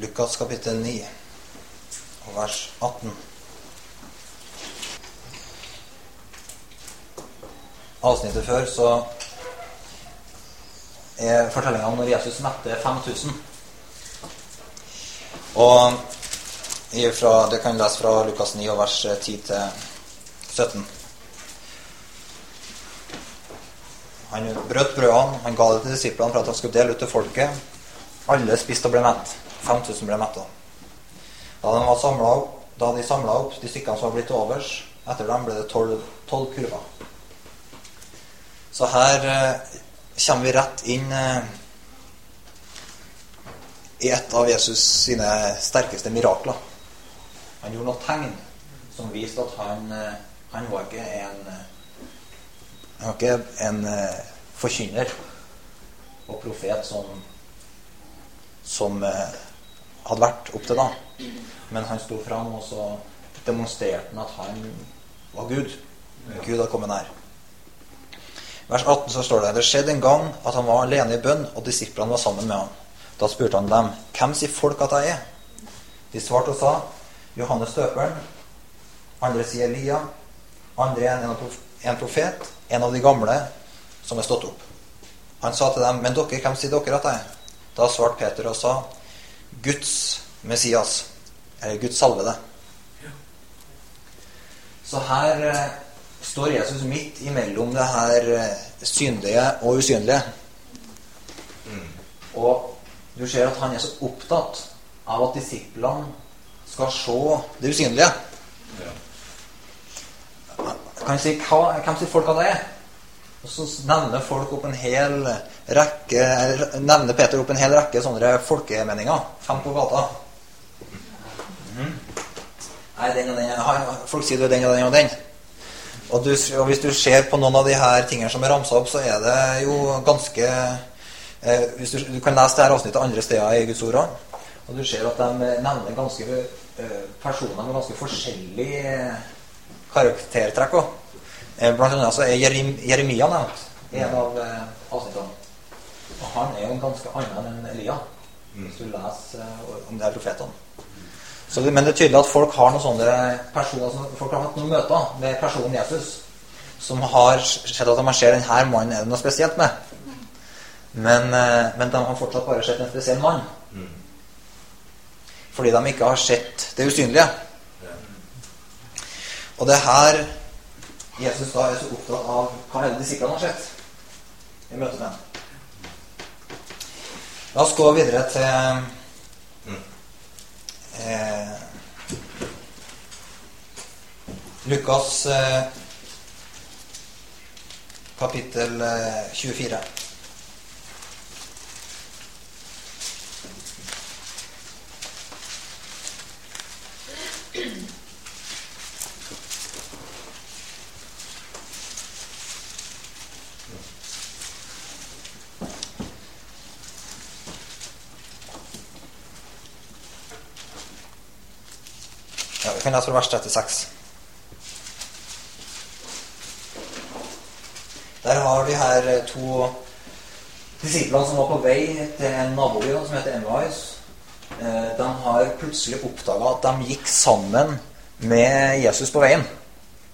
Lukas kapittel 9 og vers 18. Avsnittet før så er fortellinga om når Jesus mette 5000. Og ifra, det kan lese fra Lukas 9 og vers 10 til 17. Han brøt brødene, han ga det til disiplene for at han skulle dele ut til folket. Alle spiste og ble mett. 5000 ble metta. Da, de samlet de samla opp de stykkene som var blitt overs, etter dem ble det tolv kurver. Så her eh, kommer vi rett inn eh, i et av Jesus sine sterkeste mirakler. Han gjorde noen tegn som viste at han, eh, han var ikke en Han var ikke en eh, forkynner og profet som som eh, hadde vært opp til da. Men han sto fram, og så demonstrerte han at han var Gud. Gud hadde kommet nær. Vers 18 så står det Det skjedde en gang at han var alene i bønn, og disiplene var sammen med ham. Da spurte han dem, 'Hvem sier folk at jeg er?' De svarte og sa, 'Johannes døperen'. Andre sier Elia. Andre er en, profet, en av de gamle som er stått opp. Han sa til dem, 'Men dere, hvem sier dere at jeg er?' Da svarte Peter og sa, 'Guds Messias', eller Guds salvede. Så her eh, står Jesus midt imellom det her eh, synlige og usynlige. Og du ser at han er så opptatt av at disiplene skal se det usynlige. Kan jeg si, hva, Hvem sier folk at det er? Og så nevner folk opp en hel rekke nevner Peter opp en hel rekke sånne folkemeninger. Fem på gata. Mm. Nei, den og den Folk sier du er den og den og den. Og, du, og, hvis du ser på noen av de her tingene som er ramsa opp, så er det jo ganske eh, hvis du, du, kan lese det her avsnittet andre steder i Guds ord og du ser at de nevner ganske eh, personer med ganske forskjellige eh, karaktertrekk òg. Eh, blant annet så er Jeremia nevnt i en av eh, avsnittene. Og han er jo en ganske annen enn Elia, hvis du leser eh, om de her profetene. Så, men det er tydelig at folk har noen sånne personer som, folk har hatt noen møter med personen Jesus som har sett at de ser denne mannen er det noe spesielt med. Men, men de har fortsatt bare sett en spesiell mann. Fordi de ikke har sett det usynlige. Og det er her Jesus da er så opptatt av hva hele disiplene har sett i møte med ham. La oss gå videre til eh, Lukas eh, kapittel eh, 24. Lese fra vers 36. Der har vi her to disiplene som var på vei til en naboby som heter Emmaus. De har plutselig oppdaga at de gikk sammen med Jesus på veien.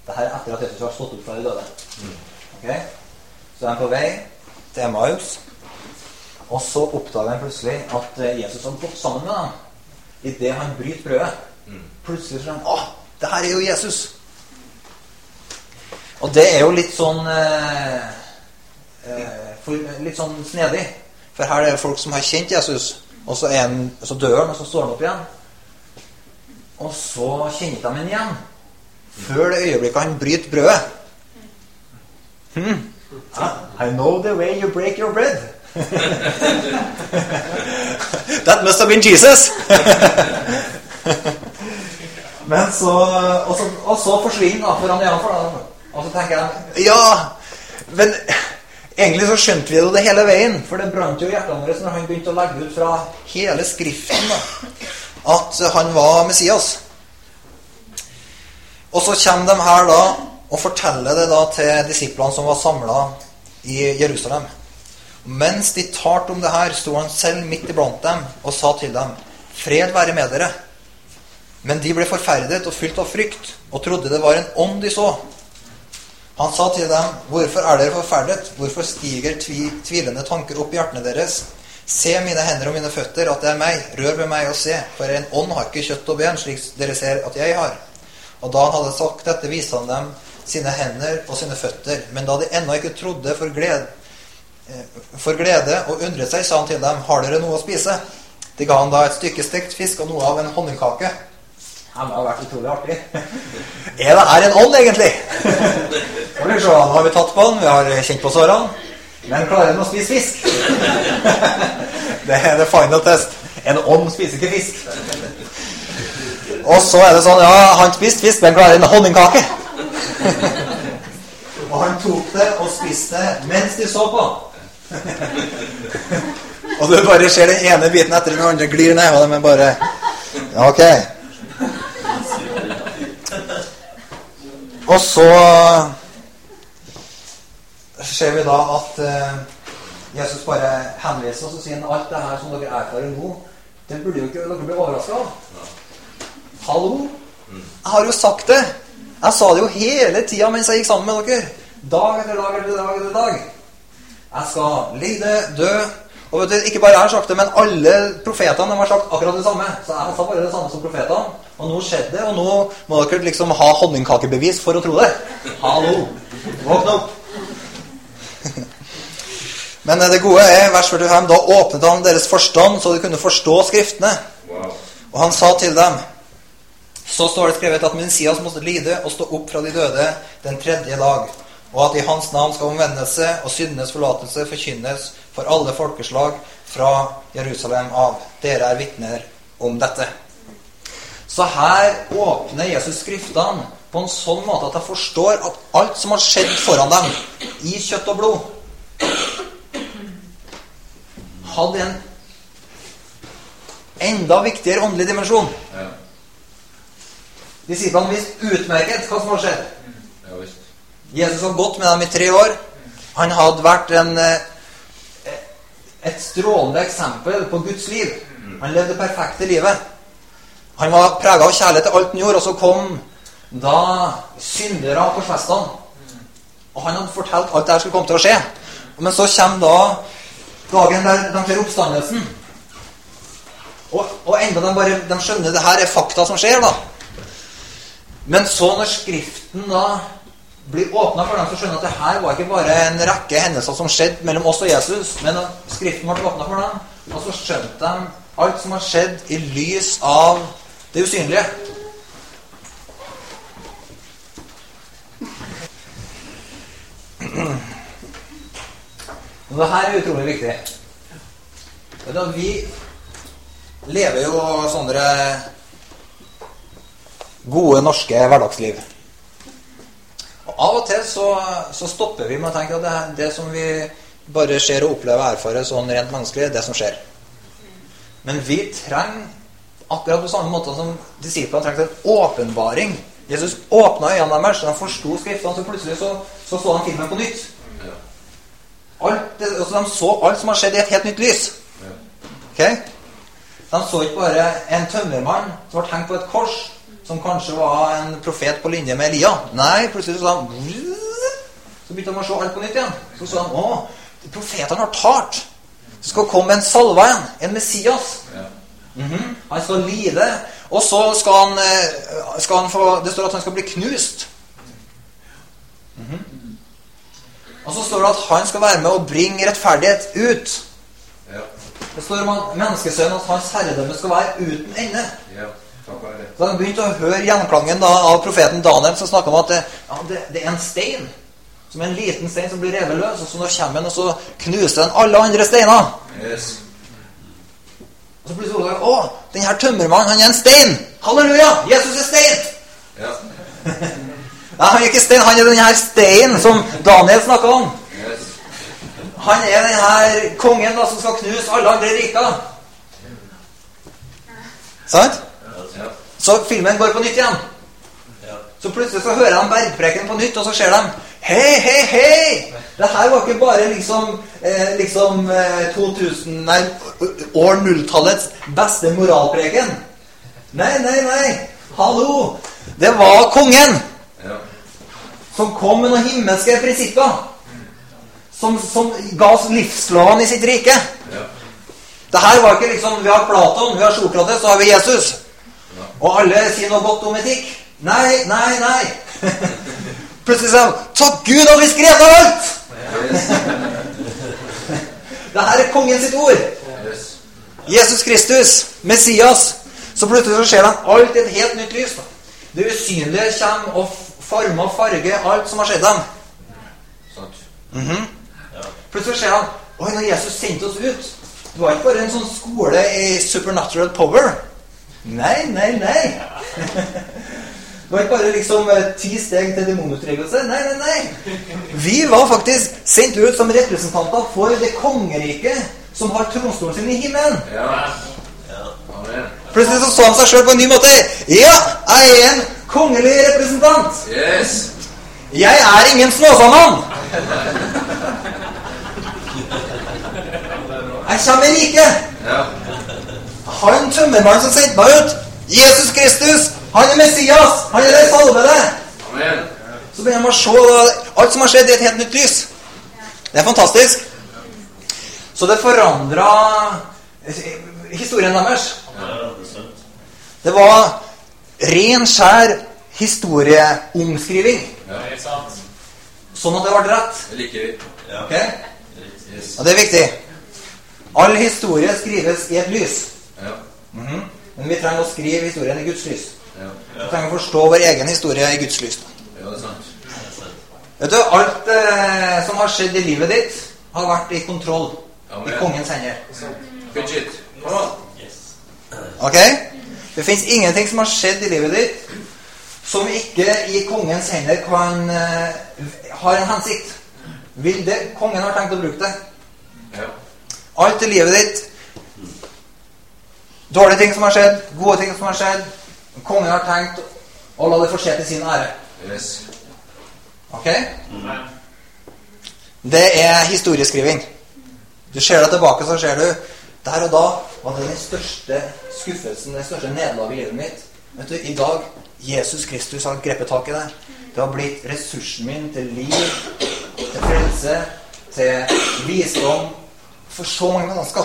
Dette er etter at Jesus har stått opp fra de døde. Okay? Så de er på vei til Emmaus. Og så oppdager de plutselig at Jesus har gått sammen med dem idet han bryter brødet. Plutselig så er han Å, det her er jo Jesus! Og det er jo litt sånn eh, eh, for, Litt sånn snedig. For her er det folk som har kjent Jesus, og så, han, så dør han, og så står han opp igjen. Og så kjenner de ham igjen. Før det øyeblikket han bryter brødet. Hmm. I know the way you break your bread. That must have been Jesus! Men så Og så, og så forsvinner han foran øynene for. Og så tenker jeg Ja, men egentlig så skjønte vi det hele veien. For det brant jo i hjertene våre når han begynte å legge ut fra hele Skriften da, at han var Messias. Og så kommer de her da og forteller det da til disiplene som var samla i Jerusalem. Mens de talte om det her, sto han selv midt iblant dem og sa til dem.: Fred være med dere. Men de ble forferdet og fylt av frykt og trodde det var en ånd de så. Han sa til dem, 'Hvorfor er dere forferdet? Hvorfor stiger tvi tvilende tanker opp i hjertene deres?' 'Se mine hender og mine føtter, at det er meg. Rør ved meg og se.' For en ånd har ikke kjøtt og ben, slik dere ser at jeg har. Og da han hadde sagt dette, viste han dem sine hender og sine føtter. Men da de ennå ikke trodde for glede, for glede og undret seg, sa han til dem, 'Har dere noe å spise?' De ga han da et stykke stekt fisk og noe av en honningkake. Det har vært utrolig artig. Er det her en ånd, egentlig? Skal Nå har vi tatt på den, vi har kjent på sårene. Men klarer den å spise fisk? Det er det final test. En ånd spiser ikke fisk. Og så er det sånn Ja, han spiste fisk, men klarer en honningkake? Og han tok det og spiste det mens de så på. Og du bare ser den ene biten etter den andre glir ned, og de er bare Ok. Og så ser vi da at eh, Jesus bare henviser oss og sier alt det her som dere erfarer nå, det burde jo ikke dere bli overraska av. Hallo? Jeg har jo sagt det. Jeg sa det jo hele tida mens jeg gikk sammen med dere. Dag etter dag etter dag etter dag. Jeg skal lide, dø. Og vet du, Ikke bare jeg har sagt det, men alle profetene har sagt akkurat det samme. Så jeg sa bare det samme som profetene. Og nå skjedde det, og nå må dere liksom ha honningkakebevis for å tro det. Hallo! Våkne opp! Men det gode er, vers 45, da åpnet han deres forstand, så de kunne forstå Skriftene. Og han sa til dem Så står det skrevet at Messias måtte lide og stå opp fra de døde den tredje dag, og at i hans navn skal omvendelse og syndenes forlatelse forkynnes for alle folkeslag fra Jerusalem av. Dere er vitner om dette. Så her åpner Jesus Skriftene på en sånn måte at jeg forstår at alt som har skjedd foran dem, i kjøtt og blod, hadde en enda viktigere åndelig dimensjon. Ja. Disiplene visste utmerket hva som hadde skjedd. Ja visst. Jesus hadde gått med dem i tre år. Han hadde vært en, eh, et strålende eksempel på Guds liv. Han levde det perfekte livet. Han var prega av kjærlighet til alt han gjorde, og så kom da syndere korsfesta han. Og han hadde fortalt alt det her skulle komme til å skje. Men så kommer da dagen der de ser oppstandelsen. Og, og enda de bare de skjønner det her er fakta som skjer, da. Men så når Skriften da blir åpna for dem, så skjønner at det her var ikke bare en rekke hendelser som skjedde mellom oss og Jesus, men Skriften ble åpna for dem, og så skjønte de alt som har skjedd, i lys av det usynlige. Og det her er utrolig viktig. Vi lever jo sånne gode norske hverdagsliv. Og Av og til så, så stopper vi med å tenke at det, det som vi bare ser og opplever og erfarer sånn rent menneskelig, det som skjer. Men vi trenger, akkurat på samme måte som disiplene trengte en åpenbaring Jesus åpna øynene deres, så de forsto Skriftene, så plutselig så så, så de filmen på nytt. Alt altså de så alt som har skjedd, i et helt nytt lys. Okay? De så ikke bare en tømmermann som ble hengt på et kors, som kanskje var en profet på linje med Elia. Nei, plutselig så de Så begynte de å se alt på nytt igjen. Så så de å, profetene har talt. Det skal komme en salva igjen. En Messias. Ja. Mhm. Han skal lide, og så skal han, eh, skal han få Det står at han skal bli knust. Mhm. Og så står det at han skal være med og bringe rettferdighet ut. Ja. Det står om menneskesønnen at hans herredømme skal være uten ende. Ja. Så han begynte å høre gjenklangen da, av profeten Daniel, som snakka om at det, ja, det, det er en stein. Som en liten stein som blir revet løs, og så når kommer den, og så knuser den alle andre steiner. Yes. Og så plutselig oppdager jeg, å, den her tømmermannen, han er en stein! Halleluja! Jesus er stein! Ja. Nei, han er ikke stein, han er den her steinen som Daniel snakka om. Yes. Han er den her kongen da, som skal knuse alle andre riker. Sant? Ja. Så filmen går på nytt igjen. Ja. Så plutselig så hører de bergpreken på nytt, og så ser de Hei, hei, hei! Det her var ikke bare liksom, eh, liksom eh, 2000, nei, år nulltallets beste moralpreken. Nei, nei, nei. Hallo! Det var kongen Ja. som kom med noen himmelske prinsipper. Som, som ga oss livsloven i sitt rike. Ja. Det her var ikke liksom Vi har Platon, vi har Sokrates, så har vi Jesus. Og alle sier noe godt om etikk. Nei, nei, nei. Plutselig sier han Takk Gud har vi skrev ned alt! Yes. Det her er kongen sitt ord. Yes. Jesus Kristus, Messias. Så plutselig så ser de alt i et helt nytt lys. da. Det usynlige kommer og former og farger alt som har skjedd dem. Sant. Mhm. Plutselig ser han Oi, når Jesus sendte oss ut Det var ikke bare en sånn skole i supernatural power. Nei, nei, nei. Det var ikke bare liksom eh, ti steg til demonutryggelse. Nei, nei, nei. Vi var faktisk sendt ut som representanter for det kongeriket som har tronstolen sin i himmelen. Ja. Amen. Plutselig så så han seg sjøl på en ny måte. Ja, jeg er en kongelig representant. Yes. Jeg er ingen Snåsamann. Jeg kommer i riket. Ja. Han tømmermannen som sendte meg ut, Jesus Kristus, han er Messias, han er den salvede. Amen. Så begynner man å se alt som har skjedd, i et helt nytt lys. Det er fantastisk. Så det forandra historien deres. Det var ren, skjær historieomskriving. Sånn at det ble rett. Det liker vi. Ok? Og det er viktig. All historie skrives i et lys. Ja. Mhm. Men vi trenger å skrive historien i Guds lys. Ja. Vi trenger å forstå vår egen historie i Guds lys. Ja, det er sant. Vet du, Alt eh, som har skjedd i livet ditt, har vært i kontroll. Amen. I kongens hender. Good shit. Ok? Det fins ingenting som har skjedd i livet ditt, som ikke i kongens hender kan eh, har en hensikt. Vil det Kongen har tenkt å bruke det. Ja. Alt i livet ditt Dårlige ting som har skjedd, gode ting som har skjedd. Kongen har tenkt å la det få skje til sin ære. Yes. Ok? Det er historieskriving. Du ser deg tilbake, så ser du Der og da var det den største skuffelsen, det største nederlaget i livet mitt. Vet du, I dag Jesus Kristus har grepet tak i det. Det har blitt ressursen min til liv, til frelse, til visdom for så mange mennesker.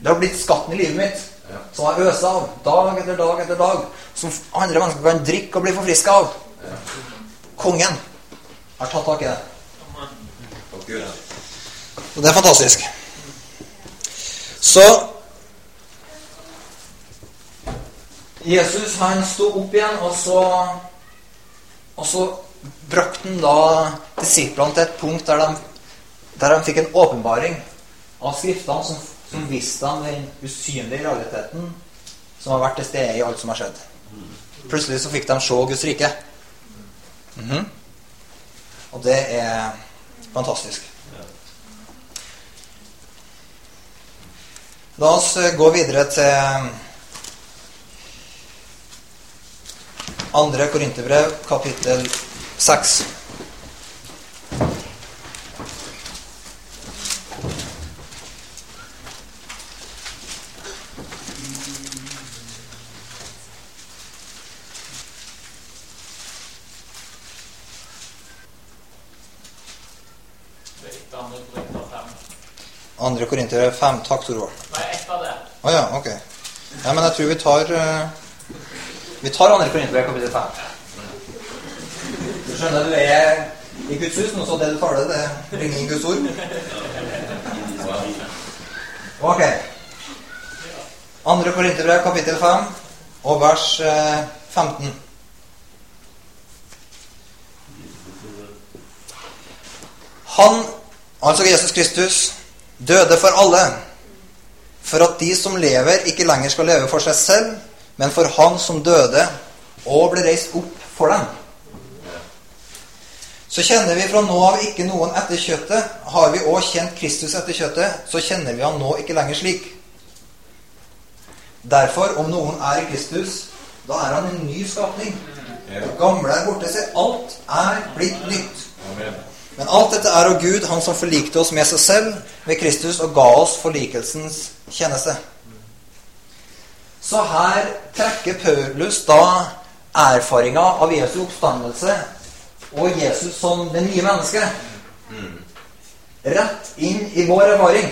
Det har blitt skatten i livet mitt. Som har øst av dag etter dag etter dag. Som andre mennesker kan drikke og bli forfriska av. Kongen har tatt tak i det. Og det er fantastisk. Så Jesus han sto opp igjen, og så Og så brakte han da disiplene til et punkt der de, der de fikk en åpenbaring av Skriftene som, som viste dem den usynlige realiteten som har vært til stede i alt som har skjedd. Plutselig så fikk de se Guds rike. Mhm. Og det er fantastisk. La oss eh, gå videre til andre Korinterbrev, kapittel 6. Andre Korinterbrev 5. Takk, Torvald. Nei, ett av det. Å ja, ok. Ja, men jeg tror vi tar uh, Vi tar andre Korinterbrev kapittel 5. Du skjønner, du er i Guds hus nå, så det du taler, det bringer inn Guds ord. Ok. Andre Korinterbrev kapittel 5 og vers eh, 15. Han, altså Jesus Kristus, døde for alle for at de som lever, ikke lenger skal leve for seg selv, men for Han som døde og ble reist opp for dem. Så kjenner vi fra nå av ikke noen etter kjøttet. Har vi òg kjent Kristus etter kjøttet, så kjenner vi han nå ikke lenger slik. Derfor, om noen er i Kristus, da er han en ny skapning. Det gamle er borte, se, alt er blitt nytt. Amen. Men alt dette er av Gud, Han som forlikte oss med seg selv ved Kristus og ga oss forlikelsens kjennelse. Så her trekker Paulus da erfaringa av Jesu oppstandelse og Jesus som det nye mennesket rett inn i vår erfaring.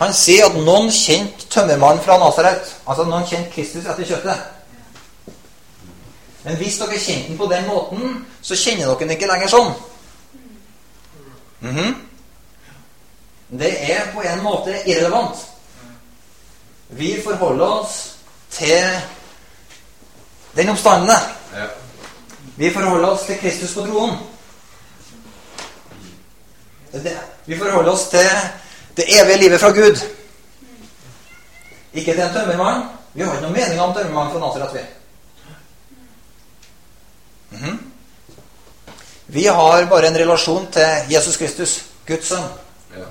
Han sier at noen kjente tømmermannen fra Nasaret. Altså noen kjente Kristus etter kjøttet. Men hvis dere kjente den på den måten, så kjenner dere den ikke lenger sånn. Mhm. Det er på en måte irrelevant. Vi forholder oss til den oppstandende. Vi forholder oss til Kristus på troen. Vi forholder oss til det evige livet fra Gud. Ikke til en tømmermann. Vi har ikke noen mening om tømmermannen fra Nasaret, vi. -hmm. Vi har bare en relasjon til Jesus Kristus, Guds sønn. Ja.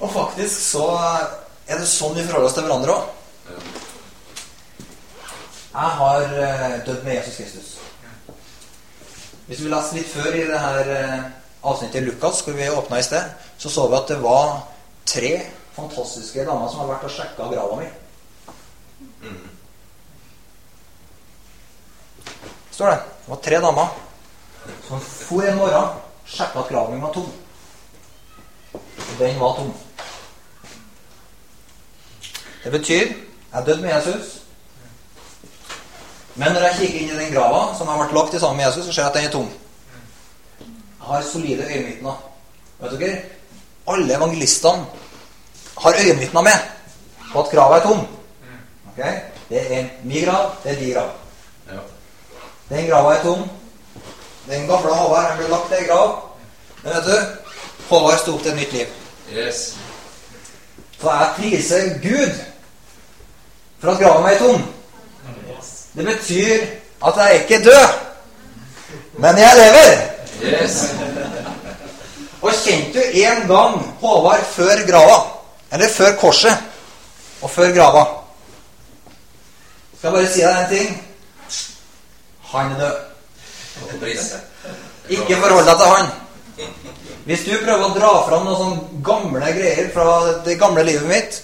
Og faktisk så er det sånn vi forholder oss til hverandre òg. Ja. Jeg har eh, dødd med Jesus Kristus. Hvis vi leste litt før i det her eh, avsnittet i Lukas, hvor vi åpna i sted, så så vi at det var tre fantastiske damer som har vært og sjekka grava mi. Mm. Står det. Det var tre damer som for en morgen sjekka at graven min var tom. Og den var tom. Det betyr jeg dødd med Jesus. Men når jeg kikker inn i den grava som har vært lagt i sammen med Jesus, så ser jeg at den er tom. Jeg har solide øyenvitner. Vet dere? Alle evangelistene har øyenvitner med på at grava er tom. Okay? Det er min grav, det er din grav. Ja. Den grava er tom. Den gamle Håvard han ble lagt i ei grav. Men vet du, Håvard sto opp til et nytt liv. Yes. Så jeg priser Gud for at grava mi er tom. Det betyr at jeg er ikke død, men jeg lever. Yes. Og kjente du en gang Håvard før grava? Eller før korset? Og før grava? Skal jeg bare si deg en ting? Han er død. Ikke forhold deg til han. Hvis du prøver å dra fram noen sånne gamle greier fra det gamle livet mitt,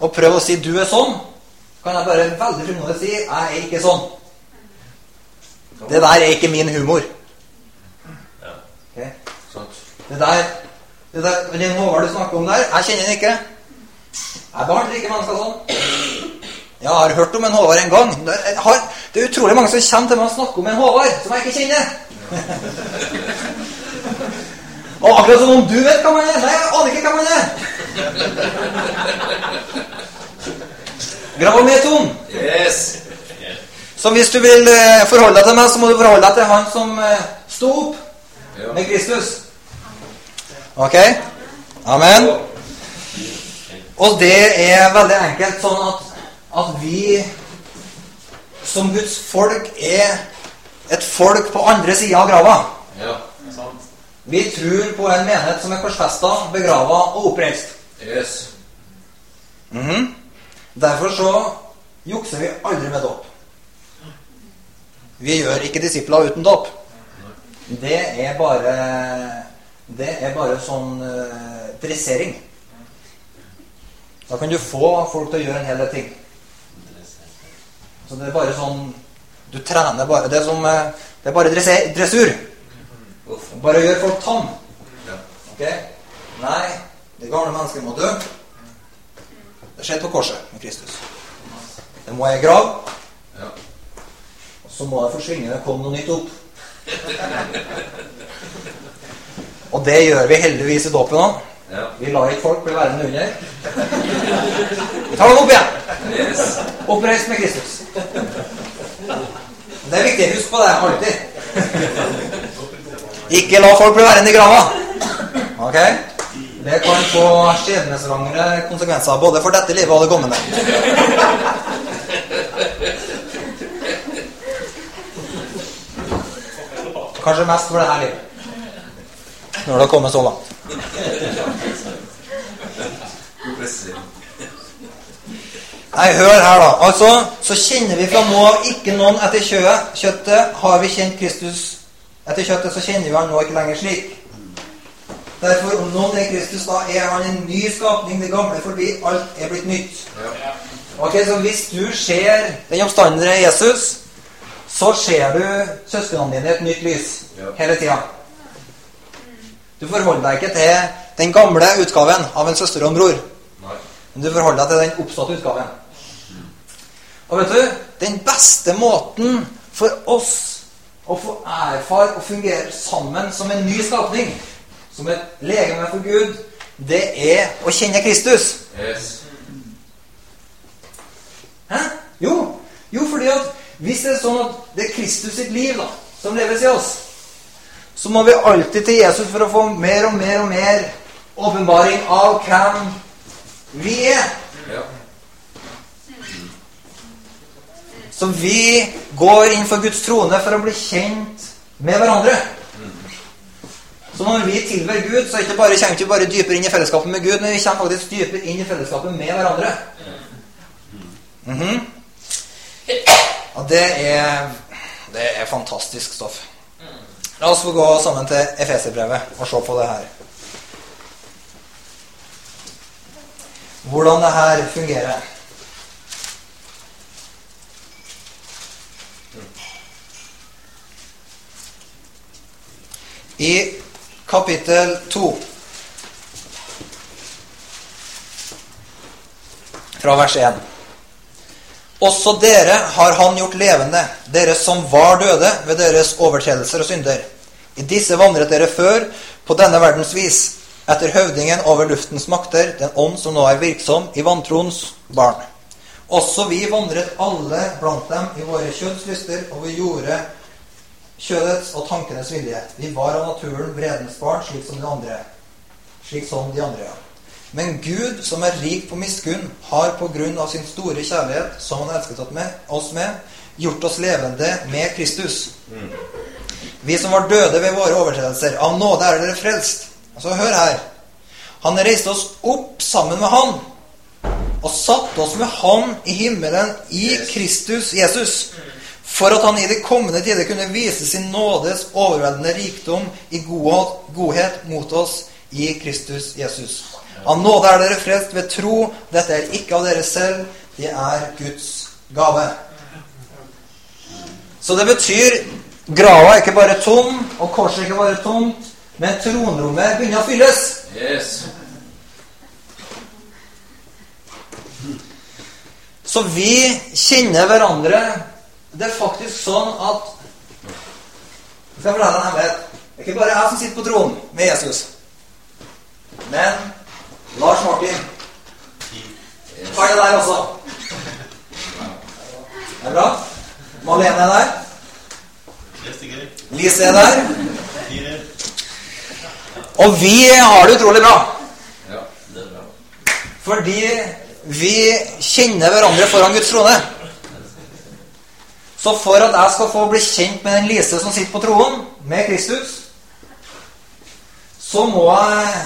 og prøver å si 'du er sånn', kan jeg bare veldig frimodig si 'jeg er ikke sånn'. Det der er ikke min humor. Okay? Det der, det der Den Håvard du snakker om der, jeg kjenner den ikke. Jeg behandler ikke mennesker sånn. Jeg har hørt om en Håvard en gang. Er, har, det er utrolig mange som kommer til meg og snakker om en Håvard som jeg ikke kjenner. Og akkurat som om du vet hva man er. Nei, jeg aner ikke hva man er. Grava mi tom. Yes. Så hvis du vil eh, forholde deg til meg, så må du forholde deg til han som eh, sto opp med Kristus. Ok? Amen. Og det er veldig enkelt sånn at, at vi som Guds folk er et folk på andre sida av grava. Ja. Vi tror på en menighet som er korsfesta, begrava og oppreist. Yes. Mhm. Derfor så jukser vi aldri med dåp. Vi gjør ikke disipler uten dåp. Det er bare Det er bare sånn uh, dressering. Da kan du få folk til å gjøre en hel del ting. Så det er bare sånn Du trener bare Det er, som, eh, det er bare dressur. Bare gjør folk tam. Ok? Nei, det gamle mennesket må dø. Det skjedde på korset med Kristus. Det må jeg grav, og så må det forsvinne. Det kom noe nytt opp. Og det gjør vi heldigvis i dåpen òg. Ja. Vi lar ikke folk bli værende under. Vi tar dem opp igjen. Yes. Oppreist med Kristus. Det er viktig. Husk på det alltid. Ikke la folk bli værende i grava. Ok? Det kan få skjebnesvangre konsekvenser både for dette livet og det kommende. Kanskje mest for det her livet. Når det har kommet så langt. God presisering. Nei, hør her, da. Altså, så kjenner vi fra nå av ikke noen etter kjøttet. Har vi kjent Kristus etter kjøttet, så kjenner vi han nå ikke lenger slik. Derfor, om noen er Kristus, da er han en ny skapning. Det gamle forbi. Alt er blitt nytt. Ok, Så hvis du ser den oppstandende Jesus, så ser du søsknene dine i et nytt lys hele tida. Du forholder deg ikke til den gamle utgaven av en søster og en bror. Men du forholder deg til den oppståtte utgaven. Og vet du, den beste måten for oss å få erfare og fungere sammen som en ny skapning, som et legeme for Gud, det er å kjenne Kristus. Yes. Hæ? Jo, jo, fordi at hvis det er sånn at det er Kristus sitt liv da, som leves i oss, så må vi alltid til Jesus for å få mer og mer og mer åpenbaring av hvem vi er. Ja. Så vi går inn for Guds trone for å bli kjent med hverandre. Så når vi tilber Gud, så ikke bare kommer vi ikke bare dypere inn i fellesskapet med Gud, men vi kommer faktisk dypere inn i fellesskapet med hverandre. Mhm. Og det er, det er fantastisk stoff. La oss få gå sammen til Efeserbrevet og se på det her. Hvordan det her fungerer. I kapittel 2 fra vers 1. Også dere har han gjort levende, dere som var døde ved deres overtredelser og synder. I disse vandret dere før på denne verdens vis, etter høvdingen over luftens makter, den ånd som nå er virksom i vantroens barn. Også vi vandret alle blant dem i våre kjønnslyster, og vi gjorde kjødets og tankenes vilje. Vi var av naturen vredens barn, slik som de andre. Slik som de andre, ja. Men Gud, som er rik på miskunn, har på grunn av sin store kjærlighet, som han elsket oss med, gjort oss levende med Kristus. Vi som var døde ved våre overtredelser, av nåde er dere frelst. Altså, hør her. Han reiste oss opp sammen med Han, og satte oss med Han i himmelen i Kristus Jesus, for at Han i de kommende tider kunne vise sin nådes overveldende rikdom i godhet, mot oss i Kristus Jesus. Av nåde er dere frelst ved tro. Dette er ikke av dere selv, det er Guds gave. Så det betyr grava er ikke bare tom, og korset er ikke bare tomt, men tronrommet begynner å fylles. Yes. Så vi kjenner hverandre. Det er faktisk sånn at Skal jeg fortelle en hemmelighet? Det er ikke bare jeg som sitter på tronen med Jesus. Men Lars Martin Han er der også. Det er bra. Malene er der. Lise er der. Og vi har det utrolig det bra. Fordi vi kjenner hverandre foran Guds trone. Så for at jeg skal få bli kjent med den Lise som sitter på troen, med Kristus, så må jeg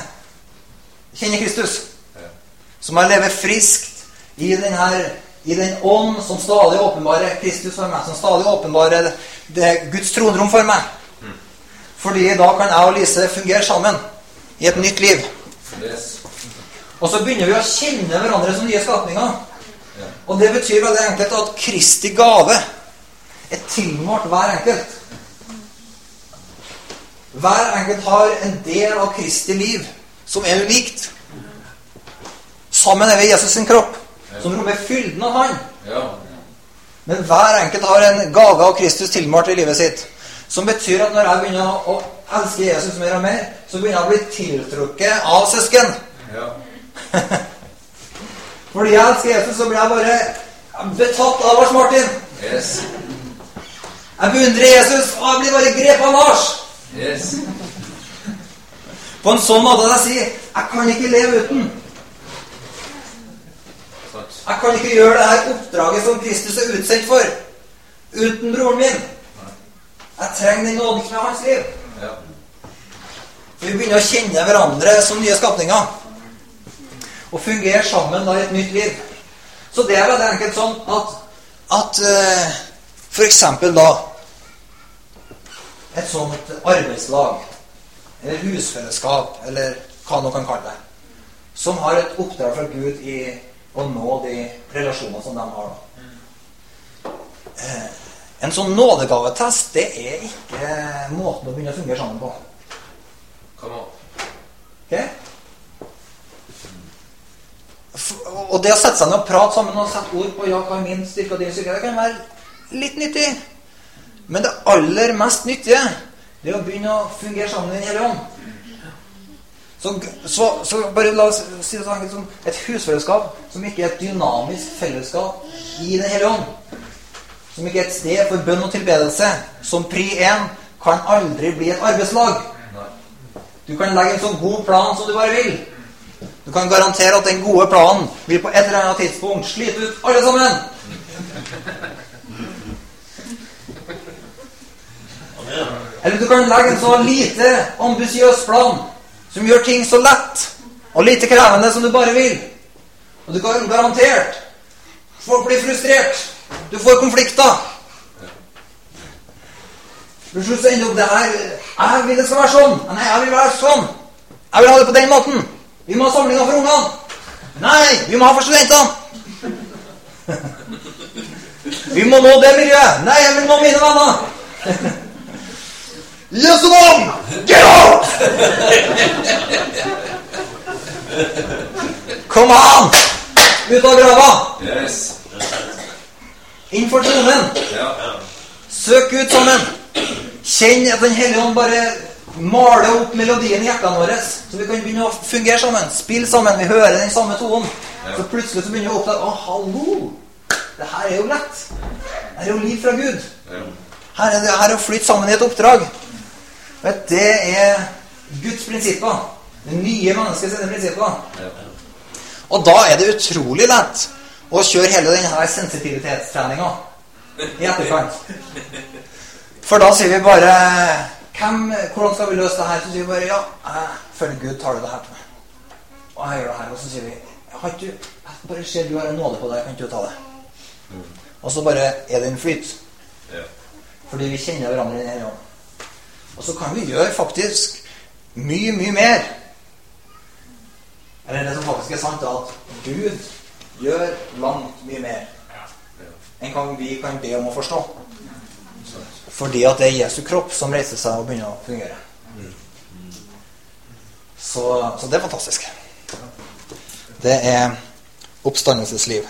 kjenne Kristus. Så må jeg leve friskt i den, her, i den ånd som stadig åpenbarer Kristus for meg. Som stadig åpenbarer det Guds tronrom for meg. Fordi da kan jeg og Lise fungere sammen i et nytt liv. Og så begynner vi å kjenne hverandre som nye skapninger. Og det betyr veldig enkelt at Kristi gave er tilmålt hver enkelt. Hver enkelt har en del av Kristi liv som er unikt. Sammen er vi Jesus sin kropp, som rommer fylden av Han. Men hver enkelt har en gave av Kristus tilmålt i livet sitt. Som betyr at når jeg begynner å elske Jesus mer og mer, så begynner jeg å bli tiltrukket av søsken. Ja. Fordi jeg elsker Jesus, så blir jeg bare betatt av Lars Martin. Yes. Jeg beundrer Jesus, og jeg blir bare grepet av Lars. Yes. På en sånn måte at jeg sier jeg kan ikke leve uten. Jeg kan ikke gjøre det her oppdraget som Kristus er utsendt for, uten broren min. Jeg trenger den nåden som er hans liv. Ja. Vi begynner å kjenne hverandre som nye skapninger. Og fungere sammen da i et nytt liv. Så det er veldig enkelt sånn at, at eh, eksempel da Et sånt arbeidslag. eller husfellesskap, eller hva man kan kalle det, som har et oppdrag fra Gud i å nå de relasjonene som de har. da. Eh, en sånn nådegavetest det er ikke måten å begynne å fungere sammen på. Come on. Ok? Og det å sette seg ned og prate sammen og sette ord på ja, hva er min styrke og din styrke, det kan være litt nyttig. Men det aller mest nyttige det er å begynne å fungere sammen i Den hellige ånd. Så, så, så bare la oss si det sånn som et husfellesskap som ikke er et dynamisk fellesskap i Den hellige ånd. Som ikke er et sted for bønn og tilbedelse. Som pri 1 kan aldri bli et arbeidslag. Du kan legge en så god plan som du bare vil. Du kan garantere at den gode planen vil på et eller annet tidspunkt slite ut alle sammen. Eller du kan legge en så lite ambisiøs plan som gjør ting så lett og lite krevende som du bare vil. Og du kan garantert Folk blir frustrert. Du får konflikter. Til slutt ender opp det her Jeg vil det skal være sånn. Nei, jeg vil være sånn. Jeg vil ha det på den måten. Vi må ha samlinger for ungene. Nei, vi må ha for studentene. Vi må nå det miljøet. Nei, jeg vil nå mine venner. Jesu navn! Get out! Kom an! Ut av grava. Yes. Inn for tronen. Ja. Søk ut sammen. Kjenn at Den hellige ånd bare maler opp melodien i hjertene våre. Så vi kan begynne å fungere sammen. Spille sammen. Vi hører den samme tonen. Så plutselig så begynner vi å oppdage Å, hallo! Det her er jo lett. Det er jo liv fra Gud. Ja. Her er det her er å flytte sammen i et oppdrag. Vet, det er Guds prinsipper. Det nye menneskets sine prinsipper. Ja. Og da er det utrolig lett å kjøre hele denne sensitivitetstreninga i etterkant. For da sier vi bare hvem, Hvordan skal vi løse det her? Så sier vi bare ja, jeg føler Gud tar det her til meg. Og jeg gjør det her. Og så sier vi har du- jeg bare ser du har en nåde på deg, kan ikke du ta det? Og så bare er det en flyt. Ja. Fordi vi kjenner hverandre i denne ånd. Og så kan vi gjøre faktisk mye, mye mer. Eller det som faktisk er sant, er at Gud gjør langt mye mer enn vi kan be om å forstå. Fordi at det er Jesu kropp som reiser seg og begynner å fungere. Så, så det er fantastisk. Det er oppstandelsesliv.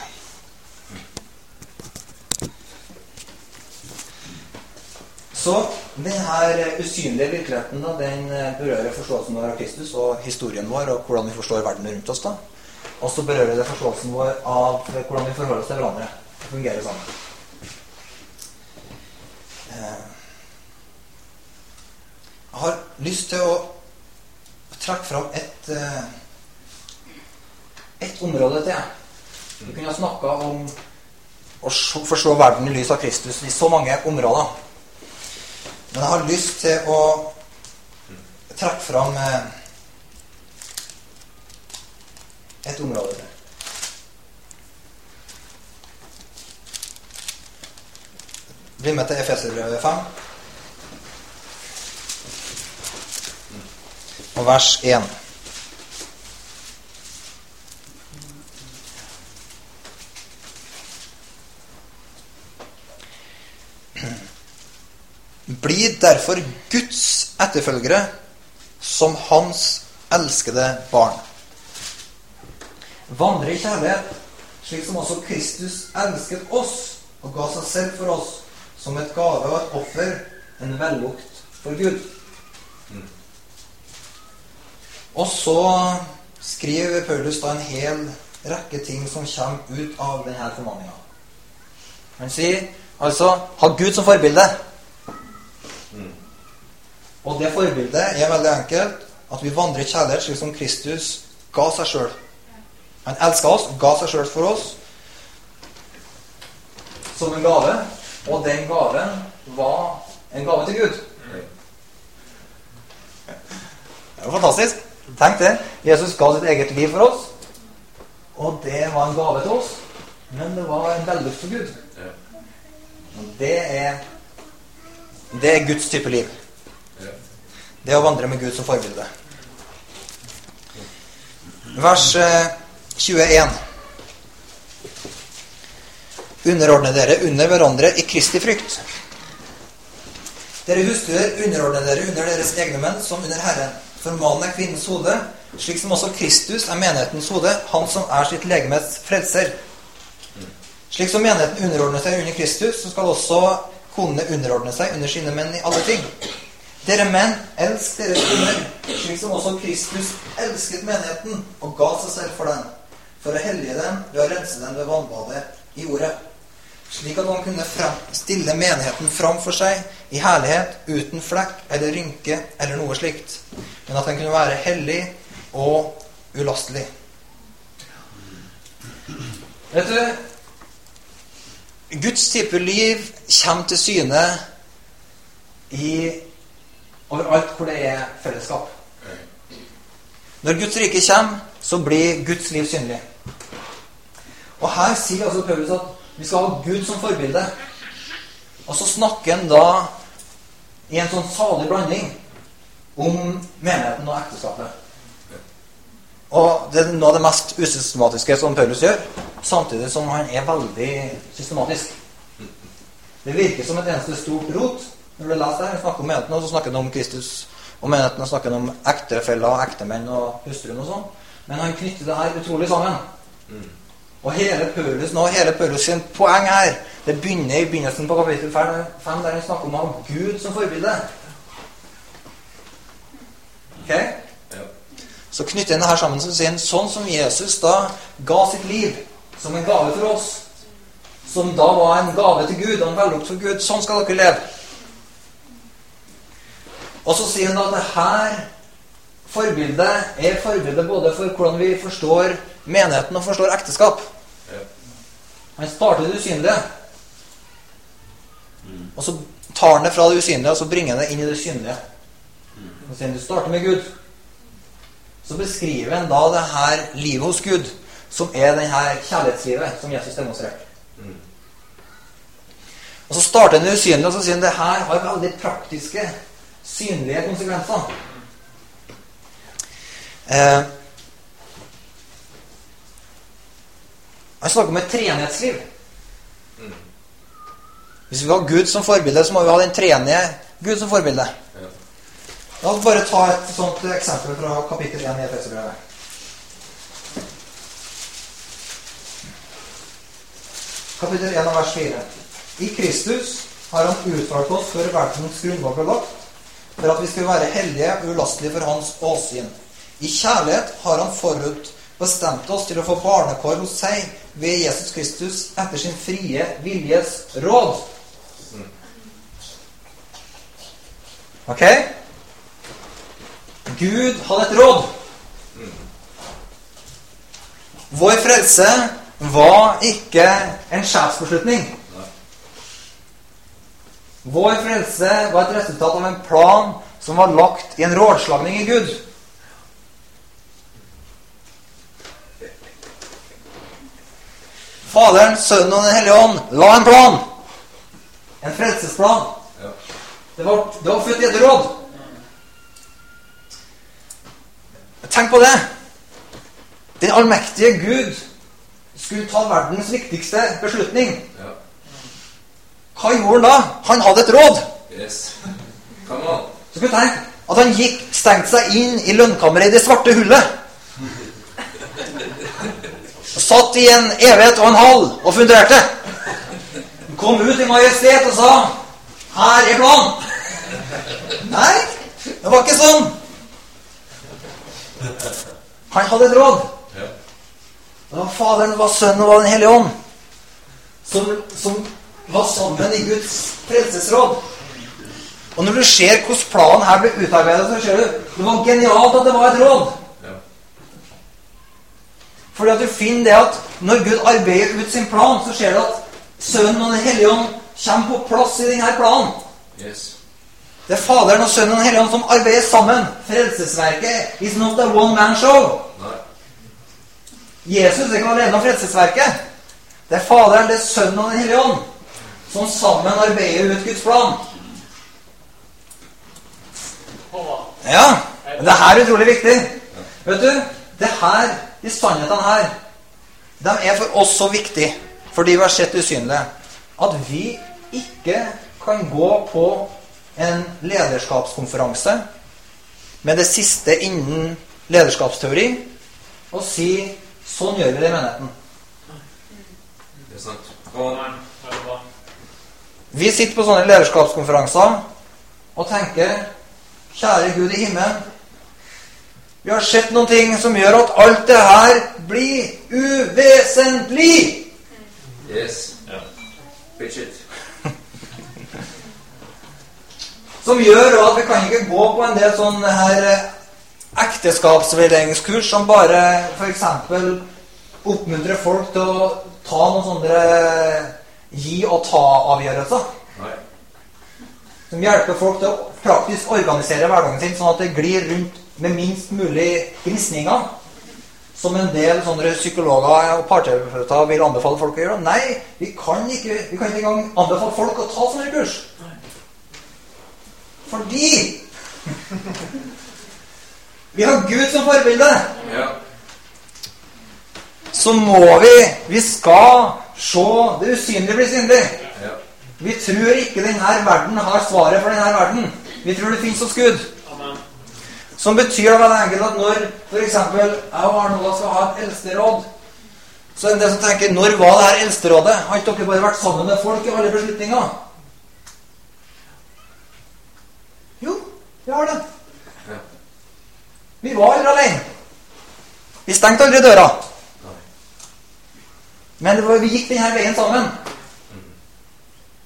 Så denne usynlige virkeligheten da, den eh, berører forståelsen vår av Kristus og historien vår og hvordan vi forstår verden rundt oss. da. Og så berører det forståelsen vår av hvordan vi forholder oss til hverandre og fungerer sammen. Eh, Jeg har lyst til å trekke fram et, eh, et område til. Vi kunne ha snakka om å forstå verden i lys av Kristus i så mange områder. Men jeg har lyst til å trekke fram eh, et område til. Bli med til Efeserbrevet 5. Og vers 1. Bli derfor Guds etterfølgere som Hans elskede barn. Vandre i kjærlighet, slik som også Kristus elsket oss og ga seg selv for oss som et gave og et offer, en vellukt for Gud. Og så skriver Paulus da en hel rekke ting som kommer ut av denne formaninga. Han sier altså ha Gud som forbilde. Og det forbildet er veldig enkelt. At vi vandrer i kjærlighet slik som Kristus ga seg sjøl. Han elska oss, ga seg sjøl for oss som en gave. Og den gaven var en gave til Gud. Det er jo fantastisk. Tenk det. Jesus ga sitt eget liv for oss. Og det var en gave til oss. Men det var en vellukt for Gud. Og det er Det er Guds type liv. Det å vandre med Gud som forbilde. Vers eh, 21. Underordne dere under hverandre i Kristi frykt. Dere hustruer, underordne dere under deres egne menn som under Herren. For mannen er kvinnens hode, slik som også Kristus er menighetens hode, han som er sitt legemes frelser. Slik som menigheten underordner seg under Kristus, så skal også konene underordne seg under sine menn i alle ting. Dere menn, elsk deres koner, slik som også Kristus elsket menigheten og ga seg selv for den, for å hellige den ved å rense den ved vannbadet i ordet slik at han kunne stille menigheten fram for seg i herlighet, uten flekk eller rynke eller noe slikt, men at den kunne være hellig og ulastelig. Vet du Guds type liv kommer til syne i overalt hvor det er fellesskap. Når Guds rike kommer, så blir Guds liv synlig. Og her sier altså Paulus at vi skal ha Gud som forbilde. Og så snakker han da i en sånn salig blanding om menigheten og ekteskapet. Og det er noe av det mest usystematiske som Paulus gjør, samtidig som han er veldig systematisk. Det virker som et eneste stort rot når du leser det. Han snakker om menigheten, og så snakker han om Kristus. Og menigheten snakker om ektefeller, ektemenn og hustruen og sånn. Men han knytter det her utrolig sammen. Og hele Paulus nå, hele Paulus sin poeng her det begynner i begynnelsen på kapittel 5, der han snakker om å ha Gud som forbilde. Ok? Så knytter han det her sammen så sier sånn som Jesus da ga sitt liv som en gave for oss, som da var en gave til Gud og en vellukt for Gud, sånn skal dere leve. Og så sier han at det her forbildet er forbildet både for hvordan vi forstår menigheten og forstår ekteskap. Han starter det usynlige. Og så tar han det fra det usynlige og så bringer han det inn i det synlige. Og sier han, Du starter med Gud. Så beskriver han da det her livet hos Gud, som er denne her kjærlighetslivet som Jesus demonstrerte. Og Så starter han usynlige, og så sier han det her har veldig praktiske, synlige konsekvenser. Eh, Han snakker om et treenighetsliv. Hvis vi har Gud som forbilde, så må vi ha den treenige Gud som forbilde. La oss bare ta et sånt eksempel fra kapittel 1 i Efeserbrevet. Kapittel 1 vers 4. I Kristus har Han utvalgt oss før verdens grunnlag ble lagt, for at vi skulle være hellige og ulastelige for Hans åsyn. I kjærlighet har Han forut bestemt oss til å få barnekår hos seg ved Jesus Kristus etter sin frie viljes råd. Ok? Gud hadde et råd. Vår frelse var ikke en sjefsbeslutning. Vår frelse var et resultat av en plan som var lagt i en rådslagning i Gud. Faderen, Sønnen og Den hellige ånd la en plan. En frelsesplan. Det, var, det var født i et råd. Tenk på det. Den allmektige Gud skulle ta verdens viktigste beslutning. Ja. Hva gjorde han da? Han hadde et råd. Yes. Come on. Så skulle du tenke at han gikk, stengte seg inn i lønnkammeret i det svarte hullet satt i en evighet og en halv og funderte. Kom ut i majestet og sa 'Her er planen'. Nei, det var ikke sånn. Han hadde et råd. Det var Faderen, det var Sønnen og Den hellige ånd som, som var sammen i Guds frelsesråd. Og når du ser hvordan planen her ble utarbeidet, så ser du det var genialt at det var et råd. Fordi at du finner det at når Gud arbeider ut sin plan, så ser du at Sønnen og Den hellige ånd kommer på plass i denne planen. Yes. Det er Faderen og Sønnen og Den hellige ånd som arbeider sammen. Frelsesverket is not a one man show. Nei. Jesus er ikke alene om frelsesverket. Det er Faderen, det er Sønnen og Den hellige ånd som sammen arbeider ut Guds plan. Ja, det her er utrolig viktig. Vet du, det her, de sannhetene her, de er for oss så viktige fordi vi har sett det usynlige, at vi ikke kan gå på en lederskapskonferanse med det siste innen lederskapsteori og si sånn gjør vi det i menigheten. Det er sant. Vi sitter på sånne lederskapskonferanser og tenker Kjære Gud i himmelen. Vi har sett noen ting som gjør at alt det her blir uvesentlig. Yes. Pitch it. Som gjør at vi kan ikke gå på en del sånne her eh, ekteskapsveiledningskurs som bare f.eks. oppmuntrer folk til å ta noen sånne eh, gi og ta-avgjørelser. Som hjelper folk til å praktisk organisere hverdagen sin sånn at det glir rundt med minst mulig gnisninger. Som en del sånne psykologer og parterapeuter vil anbefale folk å gjøre. Nei, vi kan ikke, vi kan ikke engang anbefale folk å ta sånne kurs. Fordi vi har Gud som forbilde. Ja. Så må vi Vi skal se det usynlige bli synlig. Ja. Vi tror ikke denne verden har svaret for denne verden. Vi tror det fins hos Gud. Som betyr veldig enkelt at når f.eks. jeg og Arnold skal ha et eldsteråd, så er det en del som tenker Når var det her eldsterådet? Har ikke dere bare vært sammen med folk i alle beslutninger? Jo, vi har det. Vi var aldri alene. Vi stengte aldri døra. Men var, vi gikk denne veien sammen.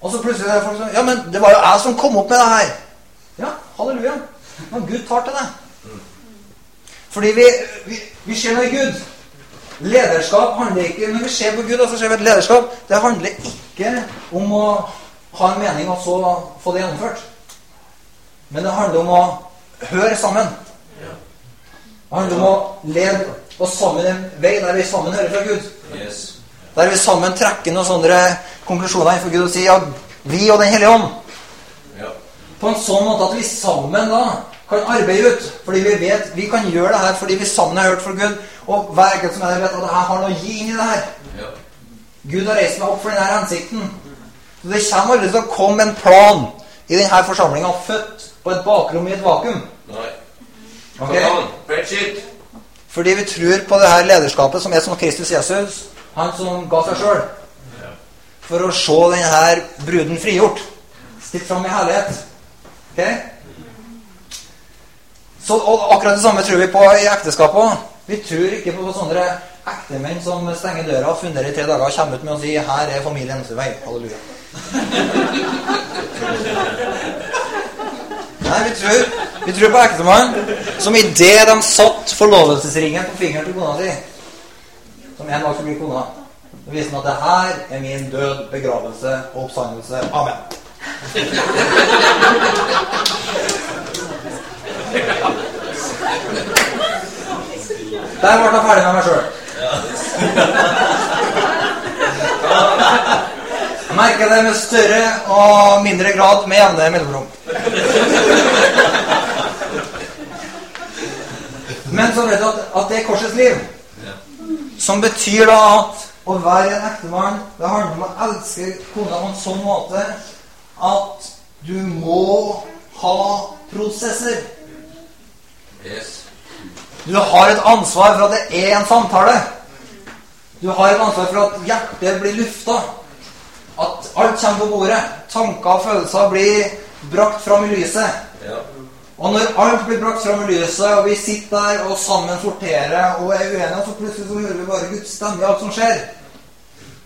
Og så plutselig er det folk som Ja, men det var jo jeg som kom opp med det her. Ja, halleluja. Men Gud tar til det. Fordi vi, vi, vi ser noe i Gud. Lederskap handler ikke Når vi ser på Gud, så ser vi et lederskap Det handler ikke om å ha en mening og så få det gjennomført. Men det handler om å høre sammen. Det handler om å lede oss sammen en vei der vi sammen hører fra Gud. Yes. Der vi sammen trekker noen sånne konklusjoner innenfor Gud og sier ja, vi og Den hellige ånd. Ja. På en sånn måte at vi sammen da kan arbeide ut. Fordi vi vet vi kan gjøre det her fordi vi sammen har hørt fra Gud. Og hver enkelt som er der, vet at jeg har noe å gi inn i det her. Ja. Gud har reist meg opp for denne hensikten. Så det kommer aldri til å komme en plan i denne forsamlinga født på et bakrom i et vakuum. Nei. Ok? Come on. Pitch it. Fordi vi tror på det her lederskapet som er som Kristus Jesus. Han som ga seg sjøl. For å se denne bruden frigjort. Stilt fram i herlighet. Ok? Så, og akkurat det samme tror vi på i ekteskapet òg. Vi tror ikke på sånne ektemenn som stenger døra, funderer i tre dager og kommer ut med å si 'Her er familiens vei'. Halleluja. Nei, vi tror, vi tror på ektemannen som idet de satt forlovelsesringen på fingeren til kona si Som en dag skulle bli kona. Så viste han at det her er min død, begravelse og oppstandelse. Amen. Der ble jeg ferdig med meg sjøl. Jeg merker det med større og mindre grad med jevne mellomrom. Men så vet du at, at det er korsets liv. Som betyr da at å være en ektemann Det handler om å elske kona på en sånn måte at du må ha prosesser. Yes. Du har et ansvar for at det er en samtale. Du har et ansvar for at hjertet blir lufta. At alt kommer på bordet. Tanker og følelser blir brakt fram i lyset. Ja. Og når alt blir brakt fram i lyset, og vi sitter der og sammen sorterer og er uenige, så plutselig så hører vi bare Guds stemme i alt som skjer.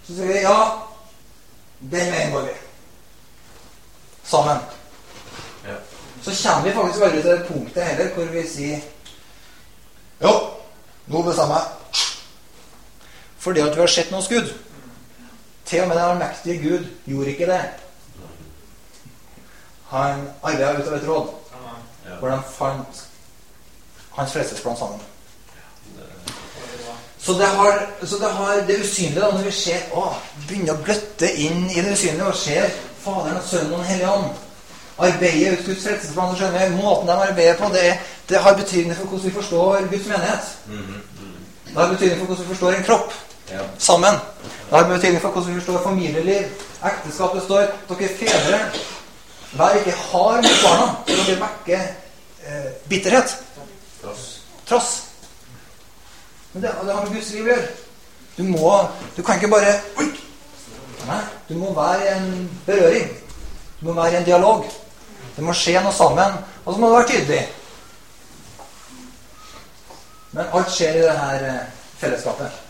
Så sier vi ja, den veien går vi. Sammen. Ja. Så kommer vi faktisk aldri til det punktet heller hvor vi sier Jo, nå bestemmer jeg. Fordi at vi har sett noe skudd. Til og med den allmektige Gud gjorde ikke det. Han arbeidet ut av et råd hvor de fant hans frelsesplan sammen. Så det har, så det, har det usynlige da, når vi ser å, begynner å gløtte inn i det usynlige og ser Faderen og Sønnen og Den hellige ånd arbeider ut Guds frelsesplan. så skjønner vi, Måten de arbeider på, det, det har betydning for hvordan vi forstår Guds menighet. Det har betydning for hvordan vi forstår en kropp Ja. sammen. Det har betydning for hvordan vi forstår familieliv. Ekteskap det står dere fedre, vær ikke hard mot barna, så dere vekker eh, bitterhet. Tross. Trass. Men det, det har med Guds liv å gjøre. Du må Du kan ikke bare Oi! Nei, du må være i en berøring. Du må være i en dialog. Det må skje noe sammen. Og så må du være tydelig. Men alt skjer i det her eh, fellesskapet.